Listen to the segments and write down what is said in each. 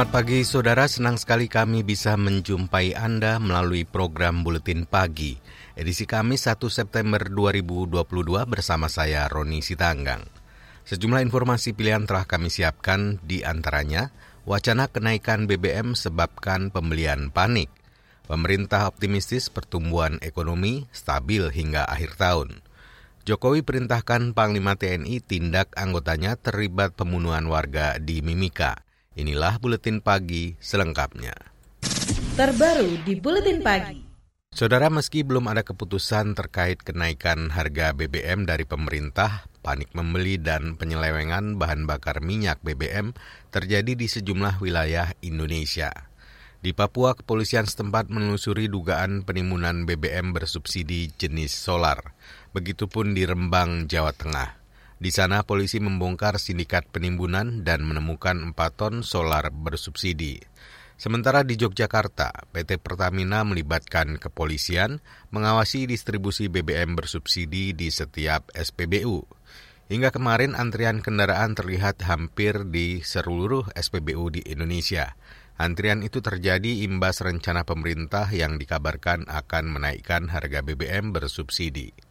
Selamat pagi saudara, senang sekali kami bisa menjumpai Anda melalui program Buletin Pagi. Edisi Kamis 1 September 2022 bersama saya Roni Sitanggang. Sejumlah informasi pilihan telah kami siapkan di antaranya, wacana kenaikan BBM sebabkan pembelian panik. Pemerintah optimistis pertumbuhan ekonomi stabil hingga akhir tahun. Jokowi perintahkan Panglima TNI tindak anggotanya terlibat pembunuhan warga di Mimika. Inilah buletin pagi selengkapnya. Terbaru di buletin pagi. Saudara, meski belum ada keputusan terkait kenaikan harga BBM dari pemerintah, panik membeli dan penyelewengan bahan bakar minyak BBM terjadi di sejumlah wilayah Indonesia. Di Papua, kepolisian setempat menelusuri dugaan penimbunan BBM bersubsidi jenis solar. Begitupun di Rembang, Jawa Tengah. Di sana polisi membongkar sindikat penimbunan dan menemukan 4 ton solar bersubsidi. Sementara di Yogyakarta, PT Pertamina melibatkan kepolisian mengawasi distribusi BBM bersubsidi di setiap SPBU. Hingga kemarin antrian kendaraan terlihat hampir di seluruh SPBU di Indonesia. Antrian itu terjadi imbas rencana pemerintah yang dikabarkan akan menaikkan harga BBM bersubsidi.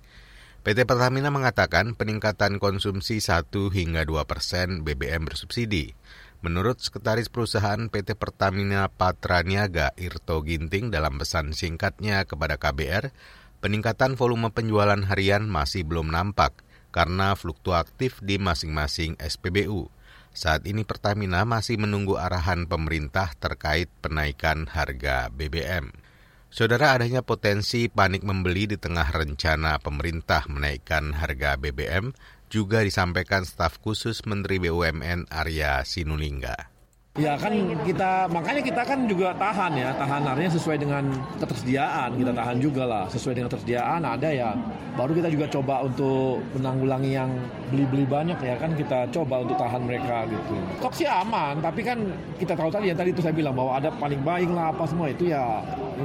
PT Pertamina mengatakan peningkatan konsumsi 1 hingga 2 persen BBM bersubsidi. Menurut Sekretaris Perusahaan PT Pertamina Patraniaga Irto Ginting dalam pesan singkatnya kepada KBR, peningkatan volume penjualan harian masih belum nampak karena fluktuatif di masing-masing SPBU. Saat ini Pertamina masih menunggu arahan pemerintah terkait penaikan harga BBM. Saudara adanya potensi panik membeli di tengah rencana pemerintah menaikkan harga BBM juga disampaikan staf khusus Menteri BUMN Arya Sinulinga. Ya kan kita makanya kita kan juga tahan ya tahan artinya sesuai dengan ketersediaan kita tahan juga lah. Sesuai dengan ketersediaan ada ya. Baru kita juga coba untuk menanggulangi yang beli-beli banyak ya kan kita coba untuk tahan mereka gitu. Stok sih aman tapi kan kita tahu tadi yang tadi itu saya bilang bahwa ada paling baik lah apa semua itu ya.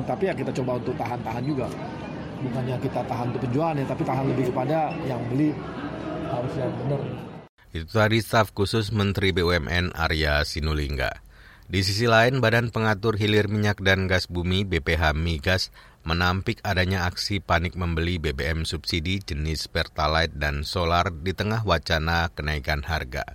Tapi ya kita coba untuk tahan-tahan juga. Bukannya kita tahan untuk penjualan ya tapi tahan lebih kepada yang beli harus yang benar itu tadi staf khusus Menteri BUMN Arya Sinulinga. Di sisi lain, Badan Pengatur Hilir Minyak dan Gas Bumi BPH Migas menampik adanya aksi panik membeli BBM subsidi jenis Pertalite dan Solar di tengah wacana kenaikan harga.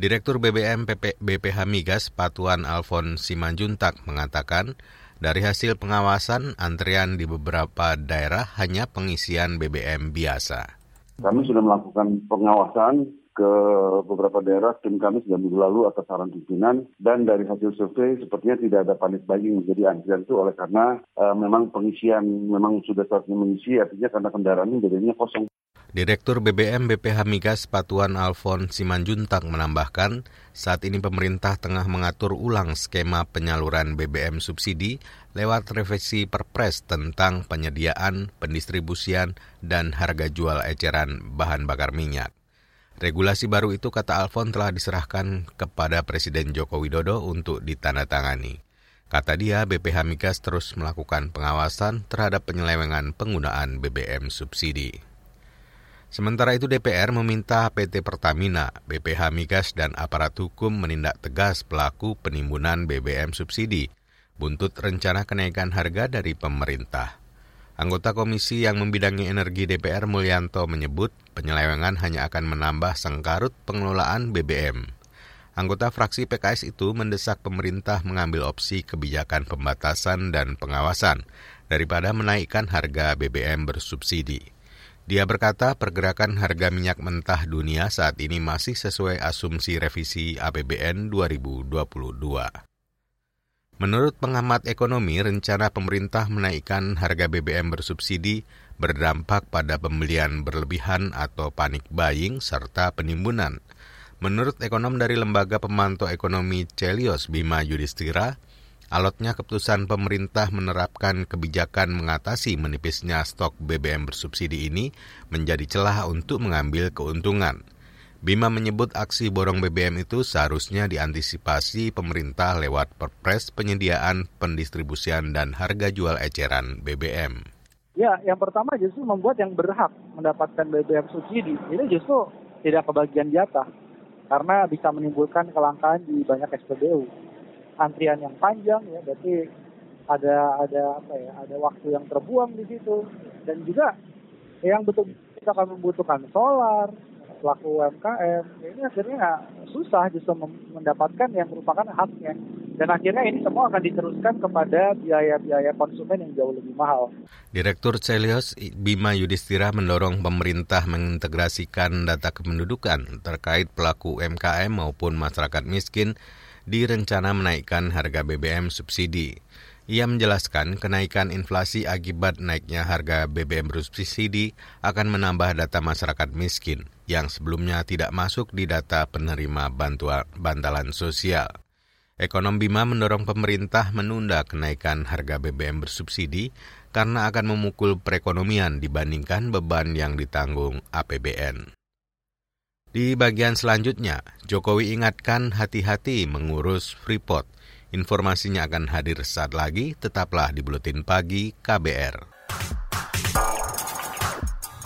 Direktur BBM PP, BPH Migas Patuan Alfon Simanjuntak mengatakan, dari hasil pengawasan, antrian di beberapa daerah hanya pengisian BBM biasa. Kami sudah melakukan pengawasan ke beberapa daerah tim kami sudah minggu lalu atas saran pimpinan dan dari hasil survei sepertinya tidak ada panik buying menjadi antrian itu oleh karena uh, memang pengisian memang sudah saatnya mengisi artinya karena kendaraan jadinya kosong. Direktur BBM BPH Migas Patuan Alfon Simanjuntak menambahkan, saat ini pemerintah tengah mengatur ulang skema penyaluran BBM subsidi lewat revisi Perpres tentang penyediaan, pendistribusian, dan harga jual eceran bahan bakar minyak. Regulasi baru itu, kata Alfon, telah diserahkan kepada Presiden Joko Widodo untuk ditandatangani. Kata dia, BPH Migas terus melakukan pengawasan terhadap penyelewengan penggunaan BBM subsidi. Sementara itu DPR meminta PT Pertamina, BPH Migas, dan aparat hukum menindak tegas pelaku penimbunan BBM subsidi, buntut rencana kenaikan harga dari pemerintah. Anggota komisi yang membidangi energi DPR Mulyanto menyebut penyelewengan hanya akan menambah sengkarut pengelolaan BBM. Anggota fraksi PKS itu mendesak pemerintah mengambil opsi kebijakan pembatasan dan pengawasan daripada menaikkan harga BBM bersubsidi. Dia berkata pergerakan harga minyak mentah dunia saat ini masih sesuai asumsi revisi APBN 2022. Menurut pengamat ekonomi, rencana pemerintah menaikkan harga BBM bersubsidi berdampak pada pembelian berlebihan atau panik buying serta penimbunan. Menurut ekonom dari Lembaga Pemantau Ekonomi Celios Bima Yudhistira, Alotnya keputusan pemerintah menerapkan kebijakan mengatasi menipisnya stok BBM bersubsidi ini menjadi celah untuk mengambil keuntungan. Bima menyebut aksi borong BBM itu seharusnya diantisipasi pemerintah lewat perpres penyediaan, pendistribusian, dan harga jual eceran BBM. Ya, yang pertama justru membuat yang berhak mendapatkan BBM subsidi. Ini justru tidak kebagian jatah karena bisa menimbulkan kelangkaan di banyak SPBU antrian yang panjang ya berarti ada ada apa ya ada waktu yang terbuang di situ. Dan juga yang betul kita akan membutuhkan solar pelaku UMKM ya ini akhirnya susah justru mendapatkan yang merupakan haknya dan akhirnya ini semua akan diteruskan kepada biaya-biaya konsumen yang jauh lebih mahal. Direktur Celios Bima Yudhistira mendorong pemerintah mengintegrasikan data kependudukan terkait pelaku UMKM maupun masyarakat miskin di rencana menaikkan harga BBM subsidi. Ia menjelaskan kenaikan inflasi akibat naiknya harga BBM bersubsidi akan menambah data masyarakat miskin yang sebelumnya tidak masuk di data penerima bantuan bantalan sosial. Ekonom Bima mendorong pemerintah menunda kenaikan harga BBM bersubsidi karena akan memukul perekonomian dibandingkan beban yang ditanggung APBN. Di bagian selanjutnya, Jokowi ingatkan hati-hati mengurus Freeport. Informasinya akan hadir saat lagi, tetaplah di Buletin Pagi KBR.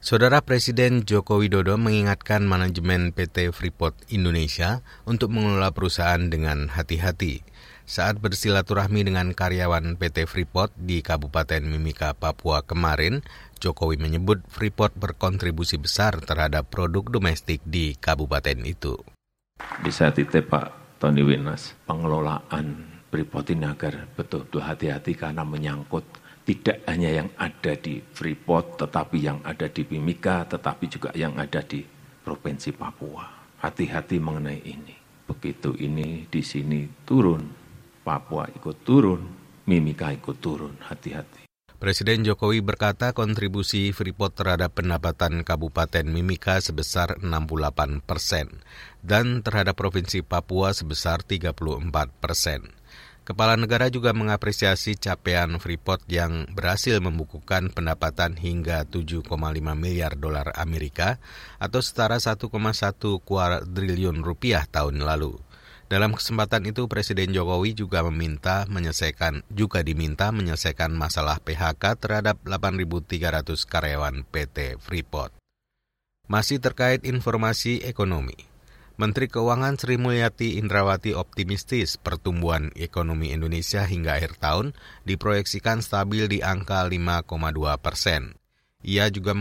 Saudara Presiden Joko Widodo mengingatkan manajemen PT Freeport Indonesia untuk mengelola perusahaan dengan hati-hati. Saat bersilaturahmi dengan karyawan PT Freeport di Kabupaten Mimika, Papua kemarin, Jokowi menyebut Freeport berkontribusi besar terhadap produk domestik di kabupaten itu. Bisa titip Pak Tony Winas, pengelolaan Freeport ini agar betul-betul hati-hati karena menyangkut tidak hanya yang ada di Freeport, tetapi yang ada di Mimika, tetapi juga yang ada di Provinsi Papua. Hati-hati mengenai ini. Begitu ini di sini turun, Papua ikut turun, Mimika ikut turun. Hati-hati. Presiden Jokowi berkata kontribusi Freeport terhadap pendapatan Kabupaten Mimika sebesar 68 persen dan terhadap Provinsi Papua sebesar 34 persen. Kepala negara juga mengapresiasi capaian Freeport yang berhasil membukukan pendapatan hingga 7,5 miliar dolar Amerika atau setara 1,1 kuadriliun rupiah tahun lalu. Dalam kesempatan itu Presiden Jokowi juga meminta menyelesaikan juga diminta menyelesaikan masalah PHK terhadap 8.300 karyawan PT Freeport. Masih terkait informasi ekonomi. Menteri Keuangan Sri Mulyati Indrawati optimistis pertumbuhan ekonomi Indonesia hingga akhir tahun diproyeksikan stabil di angka 5,2 persen. Ia juga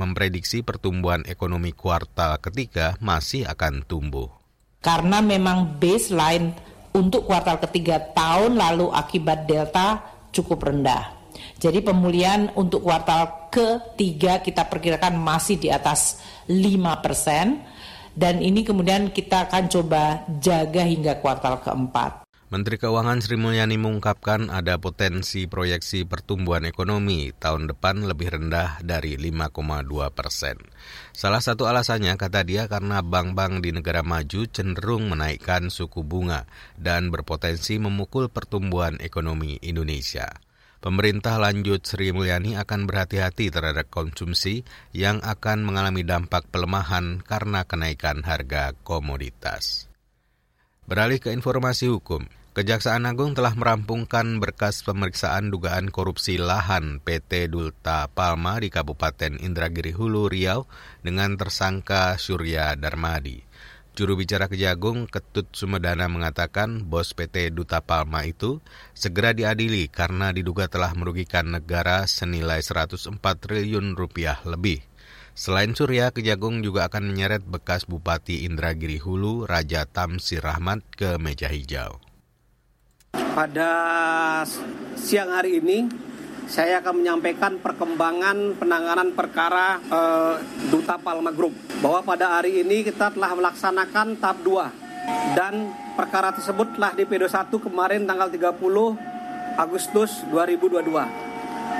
memprediksi pertumbuhan ekonomi kuartal ketiga masih akan tumbuh. Karena memang baseline untuk kuartal ketiga tahun lalu akibat Delta cukup rendah. Jadi pemulihan untuk kuartal ketiga kita perkirakan masih di atas 5 persen dan ini kemudian kita akan coba jaga hingga kuartal keempat. Menteri Keuangan Sri Mulyani mengungkapkan ada potensi proyeksi pertumbuhan ekonomi tahun depan lebih rendah dari 5,2 persen. Salah satu alasannya, kata dia, karena bank-bank di negara maju cenderung menaikkan suku bunga dan berpotensi memukul pertumbuhan ekonomi Indonesia. Pemerintah lanjut Sri Mulyani akan berhati-hati terhadap konsumsi yang akan mengalami dampak pelemahan karena kenaikan harga komoditas. Beralih ke informasi hukum, Kejaksaan Agung telah merampungkan berkas pemeriksaan dugaan korupsi lahan PT Dulta Palma di Kabupaten Indragiri Hulu, Riau dengan tersangka Surya Darmadi. Juru bicara Kejagung Ketut Sumedana mengatakan bos PT Duta Palma itu segera diadili karena diduga telah merugikan negara senilai 104 triliun rupiah lebih. Selain Surya, Kejagung juga akan menyeret bekas Bupati Indragiri Hulu, Raja Tamsir Rahmat ke meja hijau. Pada siang hari ini, saya akan menyampaikan perkembangan penanganan perkara uh, Duta Palma Group bahwa pada hari ini kita telah melaksanakan tahap 2 dan perkara tersebut telah di P21 kemarin tanggal 30 Agustus 2022.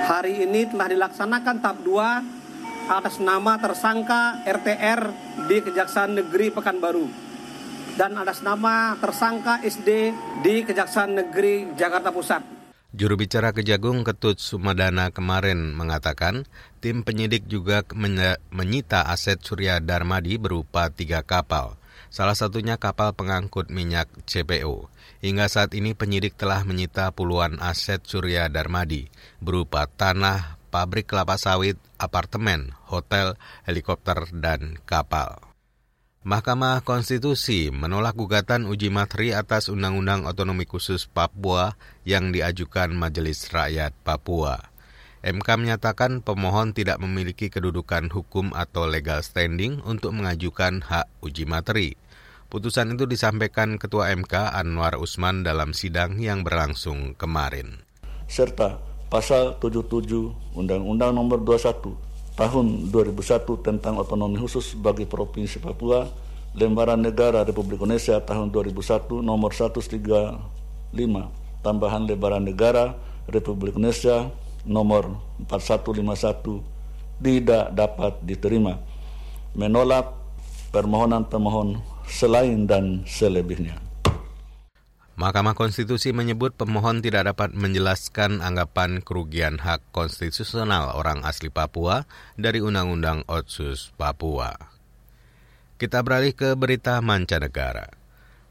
Hari ini telah dilaksanakan tahap 2 atas nama tersangka RTR di Kejaksaan Negeri Pekanbaru dan atas nama tersangka SD di Kejaksaan Negeri Jakarta Pusat. Juru bicara Kejagung Ketut Sumadana kemarin mengatakan tim penyidik juga menyita aset Surya Darmadi berupa tiga kapal. Salah satunya kapal pengangkut minyak CPO. Hingga saat ini penyidik telah menyita puluhan aset Surya Darmadi berupa tanah, pabrik kelapa sawit, apartemen, hotel, helikopter, dan kapal. Mahkamah Konstitusi menolak gugatan uji materi atas Undang-Undang Otonomi Khusus Papua yang diajukan Majelis Rakyat Papua. MK menyatakan pemohon tidak memiliki kedudukan hukum atau legal standing untuk mengajukan hak uji materi. Putusan itu disampaikan Ketua MK Anwar Usman dalam sidang yang berlangsung kemarin. Serta pasal 77 Undang-Undang Nomor 21 tahun 2001 tentang otonomi khusus bagi Provinsi Papua, Lembaran Negara Republik Indonesia tahun 2001 nomor 135, tambahan Lembaran Negara Republik Indonesia nomor 4151 tidak dapat diterima. Menolak permohonan pemohon selain dan selebihnya. Mahkamah Konstitusi menyebut pemohon tidak dapat menjelaskan anggapan kerugian hak konstitusional orang asli Papua dari Undang-Undang Otsus Papua. Kita beralih ke berita mancanegara.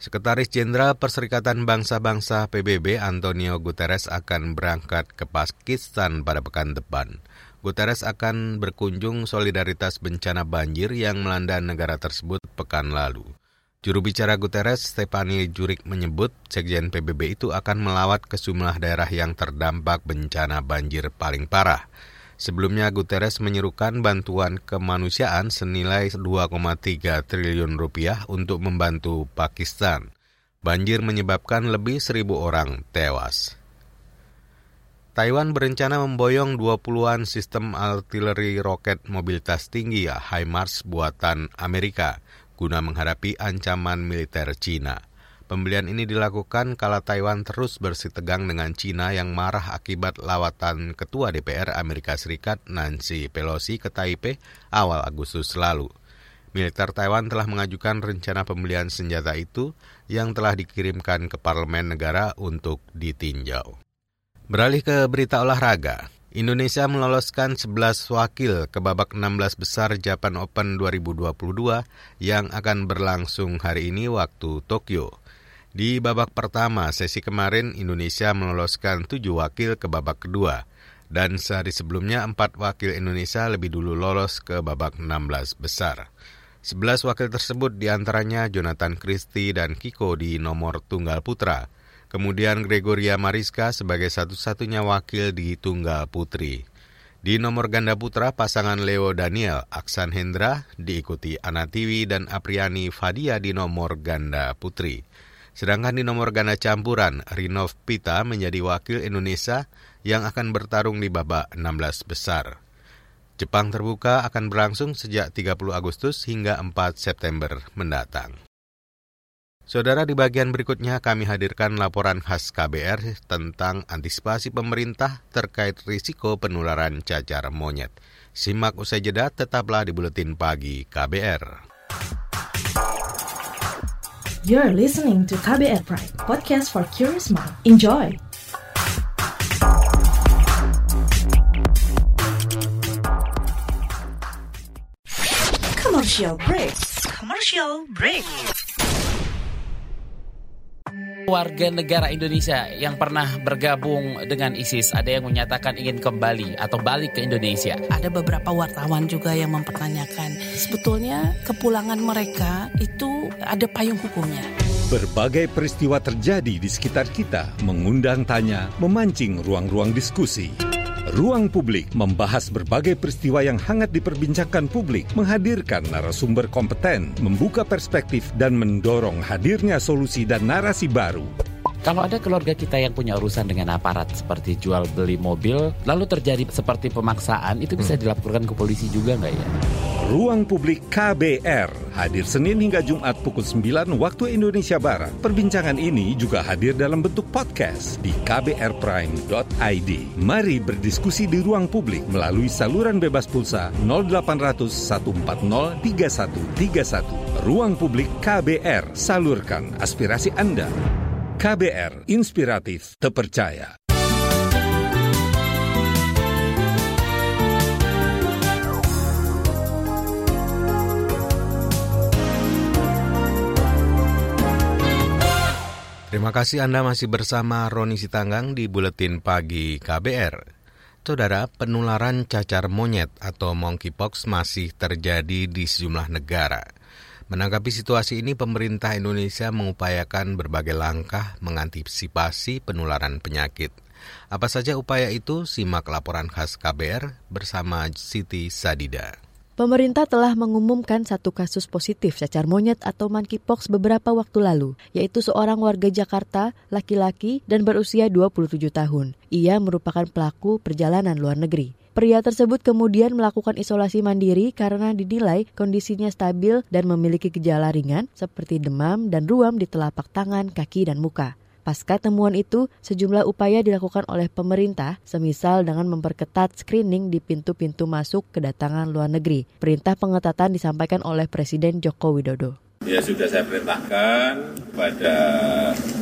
Sekretaris Jenderal Perserikatan Bangsa-Bangsa PBB Antonio Guterres akan berangkat ke Pakistan pada pekan depan. Guterres akan berkunjung solidaritas bencana banjir yang melanda negara tersebut pekan lalu. Juru bicara Guterres, Stefani Jurik menyebut Sekjen PBB itu akan melawat ke sejumlah daerah yang terdampak bencana banjir paling parah. Sebelumnya Guterres menyerukan bantuan kemanusiaan senilai 2,3 triliun rupiah untuk membantu Pakistan. Banjir menyebabkan lebih seribu orang tewas. Taiwan berencana memboyong 20-an sistem artileri roket mobilitas tinggi HIMARS buatan Amerika guna menghadapi ancaman militer Cina. Pembelian ini dilakukan kala Taiwan terus bersitegang dengan Cina yang marah akibat lawatan Ketua DPR Amerika Serikat Nancy Pelosi ke Taipei awal Agustus lalu. Militer Taiwan telah mengajukan rencana pembelian senjata itu yang telah dikirimkan ke parlemen negara untuk ditinjau. Beralih ke berita olahraga. Indonesia meloloskan 11 wakil ke babak 16 besar Japan Open 2022 yang akan berlangsung hari ini waktu Tokyo. Di babak pertama sesi kemarin Indonesia meloloskan 7 wakil ke babak kedua dan sehari sebelumnya 4 wakil Indonesia lebih dulu lolos ke babak 16 besar. 11 wakil tersebut di antaranya Jonathan Christie dan Kiko di nomor tunggal putra, Kemudian Gregoria Mariska sebagai satu-satunya wakil di tunggal putri. Di nomor ganda putra, pasangan Leo Daniel, Aksan Hendra, diikuti Anatiwi dan Apriani Fadia di nomor ganda putri. Sedangkan di nomor ganda campuran, Rinov Pita menjadi wakil Indonesia yang akan bertarung di babak 16 besar. Jepang terbuka akan berlangsung sejak 30 Agustus hingga 4 September mendatang. Saudara, di bagian berikutnya kami hadirkan laporan khas KBR tentang antisipasi pemerintah terkait risiko penularan cacar monyet. Simak usai jeda, tetaplah di Buletin Pagi KBR. You're listening to KBR Pride, podcast for curious mind. Enjoy! Commercial break. Commercial break warga negara Indonesia yang pernah bergabung dengan ISIS ada yang menyatakan ingin kembali atau balik ke Indonesia. Ada beberapa wartawan juga yang mempertanyakan sebetulnya kepulangan mereka itu ada payung hukumnya. Berbagai peristiwa terjadi di sekitar kita, mengundang tanya, memancing ruang-ruang diskusi. Ruang Publik membahas berbagai peristiwa yang hangat diperbincangkan publik, menghadirkan narasumber kompeten, membuka perspektif, dan mendorong hadirnya solusi dan narasi baru. Kalau ada keluarga kita yang punya urusan dengan aparat seperti jual beli mobil, lalu terjadi seperti pemaksaan, itu bisa Hmm. dilaporkan ke polisi juga nggak ya? Ruang Publik KBR hadir Senin hingga Jumat pukul 9 waktu Indonesia Barat. Perbincangan ini juga hadir dalam bentuk podcast di kbrprime.id. Mari berdiskusi di ruang publik melalui saluran bebas pulsa 0800 140 3131. Ruang Publik KBR, salurkan aspirasi Anda. KBR, inspiratif, terpercaya. Terima kasih Anda masih bersama Roni Sitanggang di Buletin Pagi KBR. Saudara, penularan cacar monyet atau monkeypox masih terjadi di sejumlah negara. Menanggapi situasi ini, pemerintah Indonesia mengupayakan berbagai langkah mengantisipasi penularan penyakit. Apa saja upaya itu? Simak laporan khas KBR bersama Siti Sadida. Pemerintah telah mengumumkan satu kasus positif cacar monyet atau monkeypox beberapa waktu lalu, yaitu seorang warga Jakarta, laki-laki, dan berusia 27 tahun. Ia merupakan pelaku perjalanan luar negeri. Pria tersebut kemudian melakukan isolasi mandiri karena dinilai kondisinya stabil dan memiliki gejala ringan seperti demam dan ruam di telapak tangan, kaki, dan muka. Pasca temuan itu, sejumlah upaya dilakukan oleh pemerintah, semisal dengan memperketat screening di pintu-pintu masuk kedatangan luar negeri. Perintah pengetatan disampaikan oleh Presiden Joko Widodo. Ya sudah saya perintahkan pada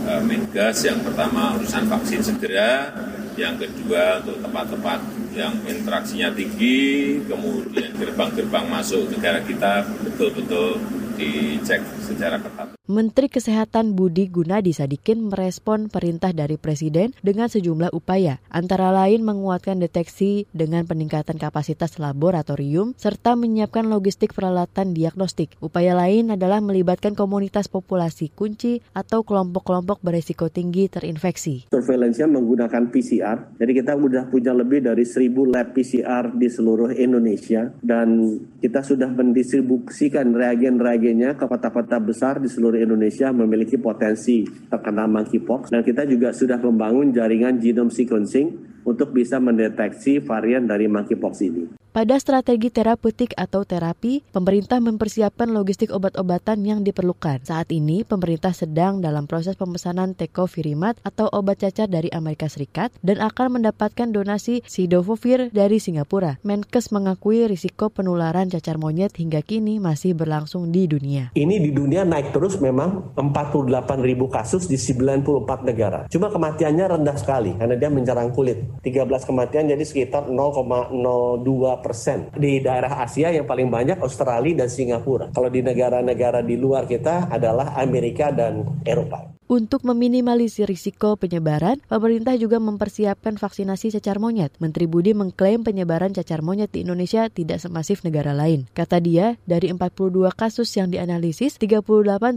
uh, Menkes yang pertama urusan vaksin segera, yang kedua untuk tempat-tempat yang interaksinya tinggi, kemudian gerbang-gerbang masuk negara kita betul-betul dicek secara ketat. Menteri Kesehatan Budi Gunadi Sadikin merespon perintah dari Presiden dengan sejumlah upaya, antara lain menguatkan deteksi dengan peningkatan kapasitas laboratorium serta menyiapkan logistik peralatan diagnostik. Upaya lain adalah melibatkan komunitas populasi kunci atau kelompok-kelompok beresiko tinggi terinfeksi. Surveillance-nya menggunakan PCR, jadi kita sudah punya lebih dari 1000 lab PCR di seluruh Indonesia dan kita sudah mendistribusikan reagen-reagennya ke kota-kota besar di seluruh Indonesia memiliki potensi terkena monkeypox dan kita juga sudah membangun jaringan genome sequencing untuk bisa mendeteksi varian dari monkeypox ini. Pada strategi terapeutik atau terapi, pemerintah mempersiapkan logistik obat-obatan yang diperlukan. Saat ini, pemerintah sedang dalam proses pemesanan Tecovirimat atau obat cacar dari Amerika Serikat dan akan mendapatkan donasi Sidofovir dari Singapura. Menkes mengakui risiko penularan cacar monyet hingga kini masih berlangsung di dunia. Ini di dunia naik terus memang 48 ribu kasus di 94 negara. Cuma kematiannya rendah sekali karena dia menyerang kulit. 13 kematian jadi sekitar 0,02 persen. Di daerah Asia yang paling banyak Australia dan Singapura. Kalau di negara-negara di luar kita adalah Amerika dan Eropa. Untuk meminimalisir risiko penyebaran, pemerintah juga mempersiapkan vaksinasi cacar monyet. Menteri Budi mengklaim penyebaran cacar monyet di Indonesia tidak semasif negara lain. Kata dia, dari 42 kasus yang dianalisis, 38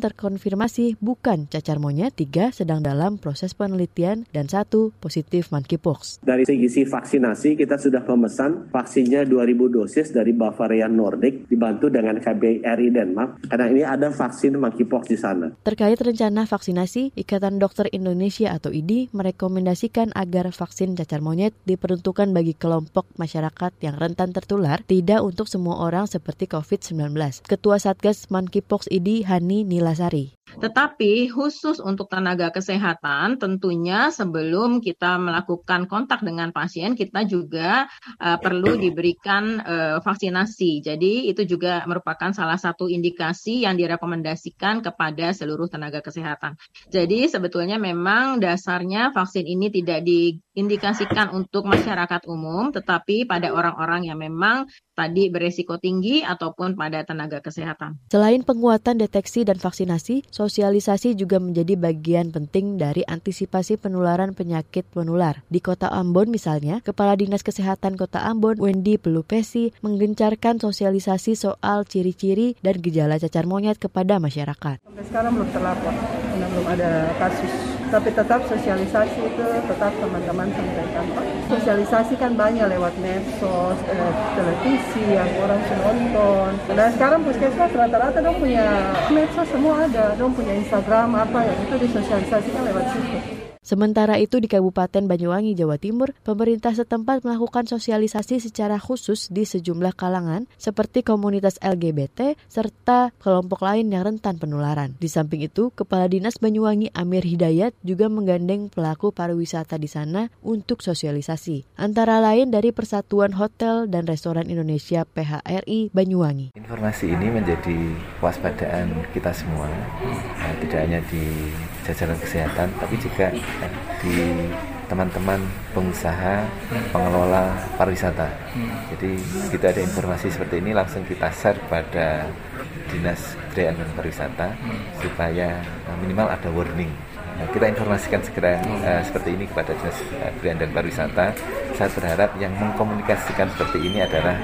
terkonfirmasi bukan cacar monyet, 3 sedang dalam proses penelitian, dan satu positif monkeypox. Dari segi vaksinasi, kita sudah memesan vaksinnya 2000 dosis dari Bavarian Nordic, dibantu dengan KBRI Denmark, karena ini ada vaksin monkeypox di sana. Terkait rencana vaksinasi, Ikatan Dokter Indonesia atau IDI merekomendasikan agar vaksin cacar monyet diperuntukkan bagi kelompok masyarakat yang rentan tertular, tidak untuk semua orang seperti COVID-19. Ketua Satgas Monkeypox IDI Hani Nilasari. Tetapi khusus untuk tenaga kesehatan tentunya sebelum kita melakukan kontak dengan pasien kita juga uh, perlu diberikan uh, vaksinasi. Jadi itu juga merupakan salah satu indikasi yang direkomendasikan kepada seluruh tenaga kesehatan. Jadi sebetulnya memang dasarnya vaksin ini tidak diindikasikan untuk masyarakat umum tetapi pada orang-orang yang memang tadi beresiko tinggi ataupun pada tenaga kesehatan. Selain penguatan deteksi dan vaksinasi, sosialisasi juga menjadi bagian penting dari antisipasi penularan penyakit menular. Di Kota Ambon misalnya, Kepala Dinas Kesehatan Kota Ambon, Wendy Pelupesi, menggencarkan sosialisasi soal ciri-ciri dan gejala cacar monyet kepada masyarakat. Sampai sekarang belum terlapor, belum ada kasus tapi tetap sosialisasi itu tetap teman-teman sampaikan. Oh, sosialisasi kan banyak lewat medsos, televisi yang orang nonton. Dan sekarang puskesmas rata-rata dong punya medsos semua ada, dong punya Instagram apa yang itu disosialisasikan lewat situ. Sementara itu di Kabupaten Banyuwangi, Jawa Timur, pemerintah setempat melakukan sosialisasi secara khusus di sejumlah kalangan seperti komunitas LGBT serta kelompok lain yang rentan penularan. Di samping itu, Kepala Dinas Banyuwangi Amir Hidayat juga menggandeng pelaku pariwisata di sana untuk sosialisasi. Antara lain dari Persatuan Hotel dan Restoran Indonesia PHRI Banyuwangi. Informasi ini menjadi waspadaan kita semua, nah, tidak hanya di jajaran kesehatan, tapi juga di teman-teman pengusaha pengelola pariwisata. Jadi kita ada informasi seperti ini langsung kita share pada dinas kebudayaan dan pariwisata supaya eh, minimal ada warning. Nah, kita informasikan segera uh, seperti ini kepada dinas kebudayaan dan pariwisata. Saya berharap yang mengkomunikasikan seperti ini adalah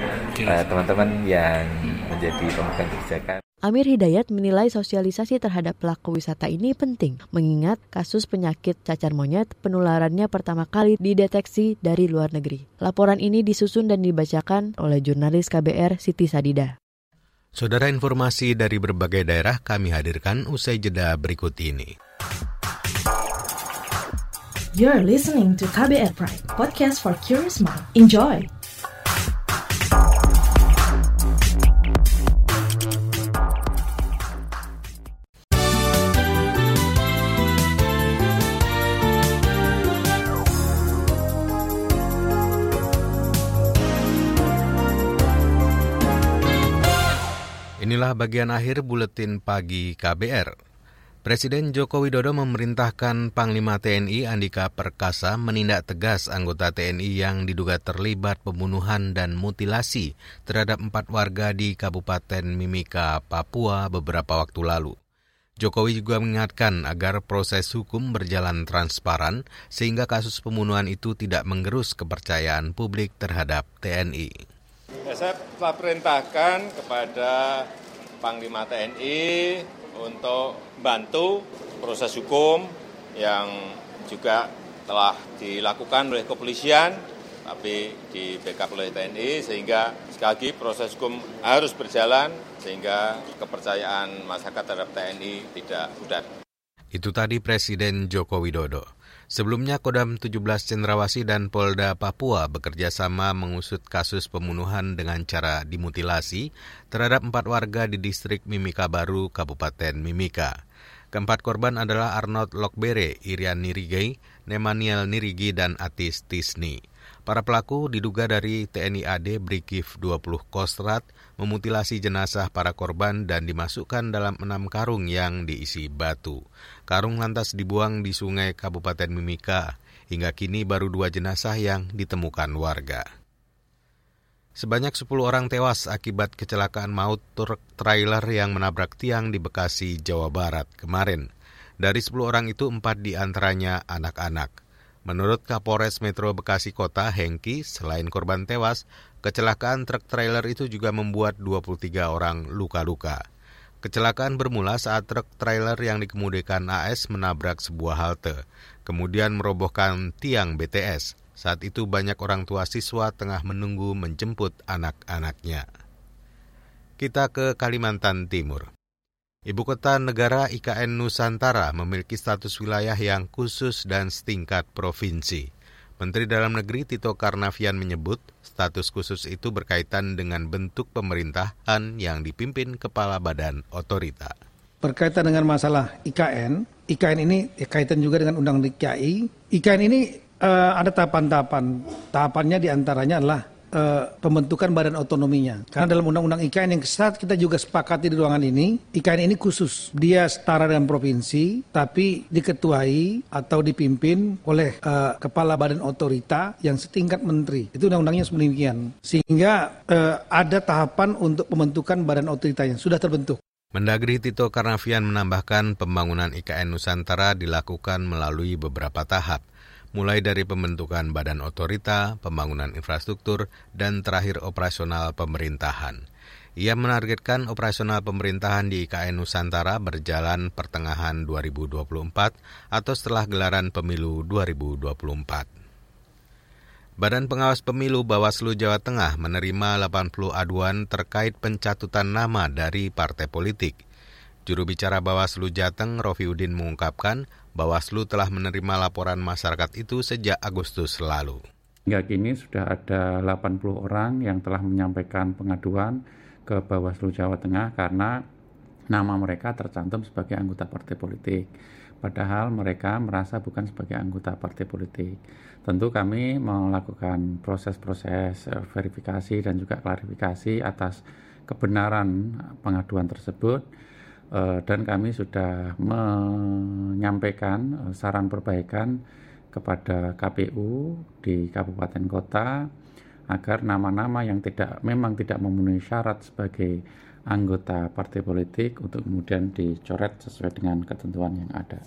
teman-teman uh, yang menjadi pemegang kebijakan. Amir Hidayat menilai sosialisasi terhadap pelaku wisata ini penting, mengingat kasus penyakit cacar monyet penularannya pertama kali dideteksi dari luar negeri. Laporan ini disusun dan dibacakan oleh jurnalis KBR Siti Sadida. Saudara informasi dari berbagai daerah kami hadirkan usai jeda berikut ini. You're listening to KBR Pride, podcast for curious mind. Enjoy! Inilah bagian akhir buletin pagi KBR. Presiden Joko Widodo memerintahkan Panglima TNI Andika Perkasa menindak tegas anggota TNI yang diduga terlibat pembunuhan dan mutilasi terhadap empat warga di Kabupaten Mimika, Papua beberapa waktu lalu. Jokowi juga mengingatkan agar proses hukum berjalan transparan sehingga kasus pembunuhan itu tidak menggerus kepercayaan publik terhadap TNI. Ya, saya telah perintahkan kepada Panglima TNI untuk bantu proses hukum yang juga telah dilakukan oleh kepolisian, tapi di backup oleh TNI, sehingga sekali lagi proses hukum harus berjalan, sehingga kepercayaan masyarakat terhadap TNI tidak pudar. Itu tadi Presiden Joko Widodo. Sebelumnya Kodam 17 Cendrawasih dan Polda Papua bekerja sama mengusut kasus pembunuhan dengan cara dimutilasi terhadap empat warga di distrik Mimika Baru, Kabupaten Mimika. Keempat korban adalah Arnold Lokbere, Irian Nirigei, Nemaniel Nirigi, dan Atis Tisni. Para pelaku diduga dari TNI AD Brigif 20 Kostrat memutilasi jenazah para korban dan dimasukkan dalam enam karung yang diisi batu. Karung lantas dibuang di sungai Kabupaten Mimika. Hingga kini baru dua jenazah yang ditemukan warga. Sebanyak 10 orang tewas akibat kecelakaan maut truk trailer yang menabrak tiang di Bekasi, Jawa Barat kemarin. Dari 10 orang itu, empat di antaranya anak-anak. Menurut Kapolres Metro Bekasi Kota, Hengki, selain korban tewas, kecelakaan truk trailer itu juga membuat 23 orang luka-luka. Kecelakaan bermula saat truk trailer yang dikemudikan AS menabrak sebuah halte, kemudian merobohkan tiang BTS. Saat itu banyak orang tua siswa tengah menunggu menjemput anak-anaknya. Kita ke Kalimantan Timur. Ibu kota negara IKN Nusantara memiliki status wilayah yang khusus dan setingkat provinsi. Menteri Dalam Negeri Tito Karnavian menyebut status khusus itu berkaitan dengan bentuk pemerintahan yang dipimpin kepala badan otorita. Berkaitan dengan masalah IKN, IKN ini ya, kaitan juga dengan Undang DKI. IKN ini uh, ada tahapan-tahapan. Tahapannya di antaranya adalah uh, pembentukan badan otonominya. Karena dalam undang-undang IKN yang saat kita juga sepakati di ruangan ini, IKN ini khusus. Dia setara dengan provinsi, tapi diketuai atau dipimpin oleh uh, kepala badan otorita yang setingkat menteri. Itu undang-undangnya sedemikian. Sehingga uh, ada tahapan untuk pembentukan badan otorita yang sudah terbentuk. Mendagri Tito Karnavian menambahkan pembangunan IKN Nusantara dilakukan melalui beberapa tahap mulai dari pembentukan badan otorita, pembangunan infrastruktur, dan terakhir operasional pemerintahan. Ia menargetkan operasional pemerintahan di IKN Nusantara berjalan pertengahan 2024 atau setelah gelaran pemilu 2024. Badan Pengawas Pemilu Bawaslu Jawa Tengah menerima 80 aduan terkait pencatutan nama dari partai politik. Juru bicara Bawaslu Jateng, Rofi Udin mengungkapkan, Bawaslu telah menerima laporan masyarakat itu sejak Agustus lalu. Hingga kini sudah ada 80 orang yang telah menyampaikan pengaduan ke Bawaslu Jawa Tengah karena nama mereka tercantum sebagai anggota partai politik. Padahal mereka merasa bukan sebagai anggota partai politik. Tentu kami melakukan proses-proses eh, verifikasi dan juga klarifikasi atas kebenaran pengaduan tersebut dan kami sudah menyampaikan eh, saran perbaikan kepada KPU di kabupaten kota agar nama-nama yang tidak memang tidak memenuhi syarat sebagai anggota partai politik untuk kemudian dicoret sesuai dengan ketentuan yang ada.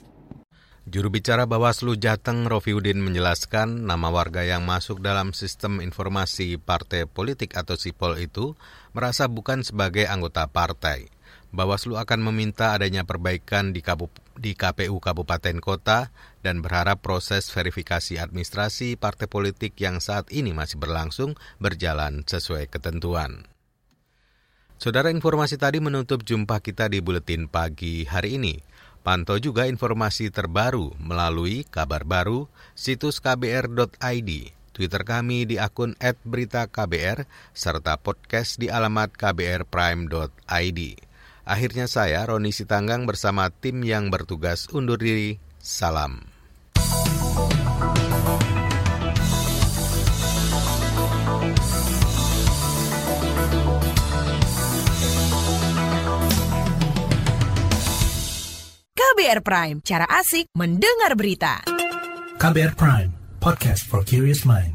Juru bicara Bawaslu Jateng Rofiudin menjelaskan nama warga yang masuk dalam sistem informasi partai politik atau SIPOL itu merasa bukan sebagai anggota partai. Bawaslu akan meminta adanya perbaikan di, Kabup di KPU Kabupaten Kota dan berharap proses verifikasi administrasi partai politik yang saat ini masih berlangsung berjalan sesuai ketentuan. Saudara informasi tadi menutup jumpa kita di Buletin Pagi hari ini. Pantau juga informasi terbaru melalui kabar baru situs kbr.id, Twitter kami di akun @beritaKBR serta podcast di alamat kbrprime.id. Akhirnya saya Roni Sitanggang bersama tim yang bertugas undur diri. Salam. KBR Prime, cara asik mendengar berita. KBR Prime, podcast for curious mind.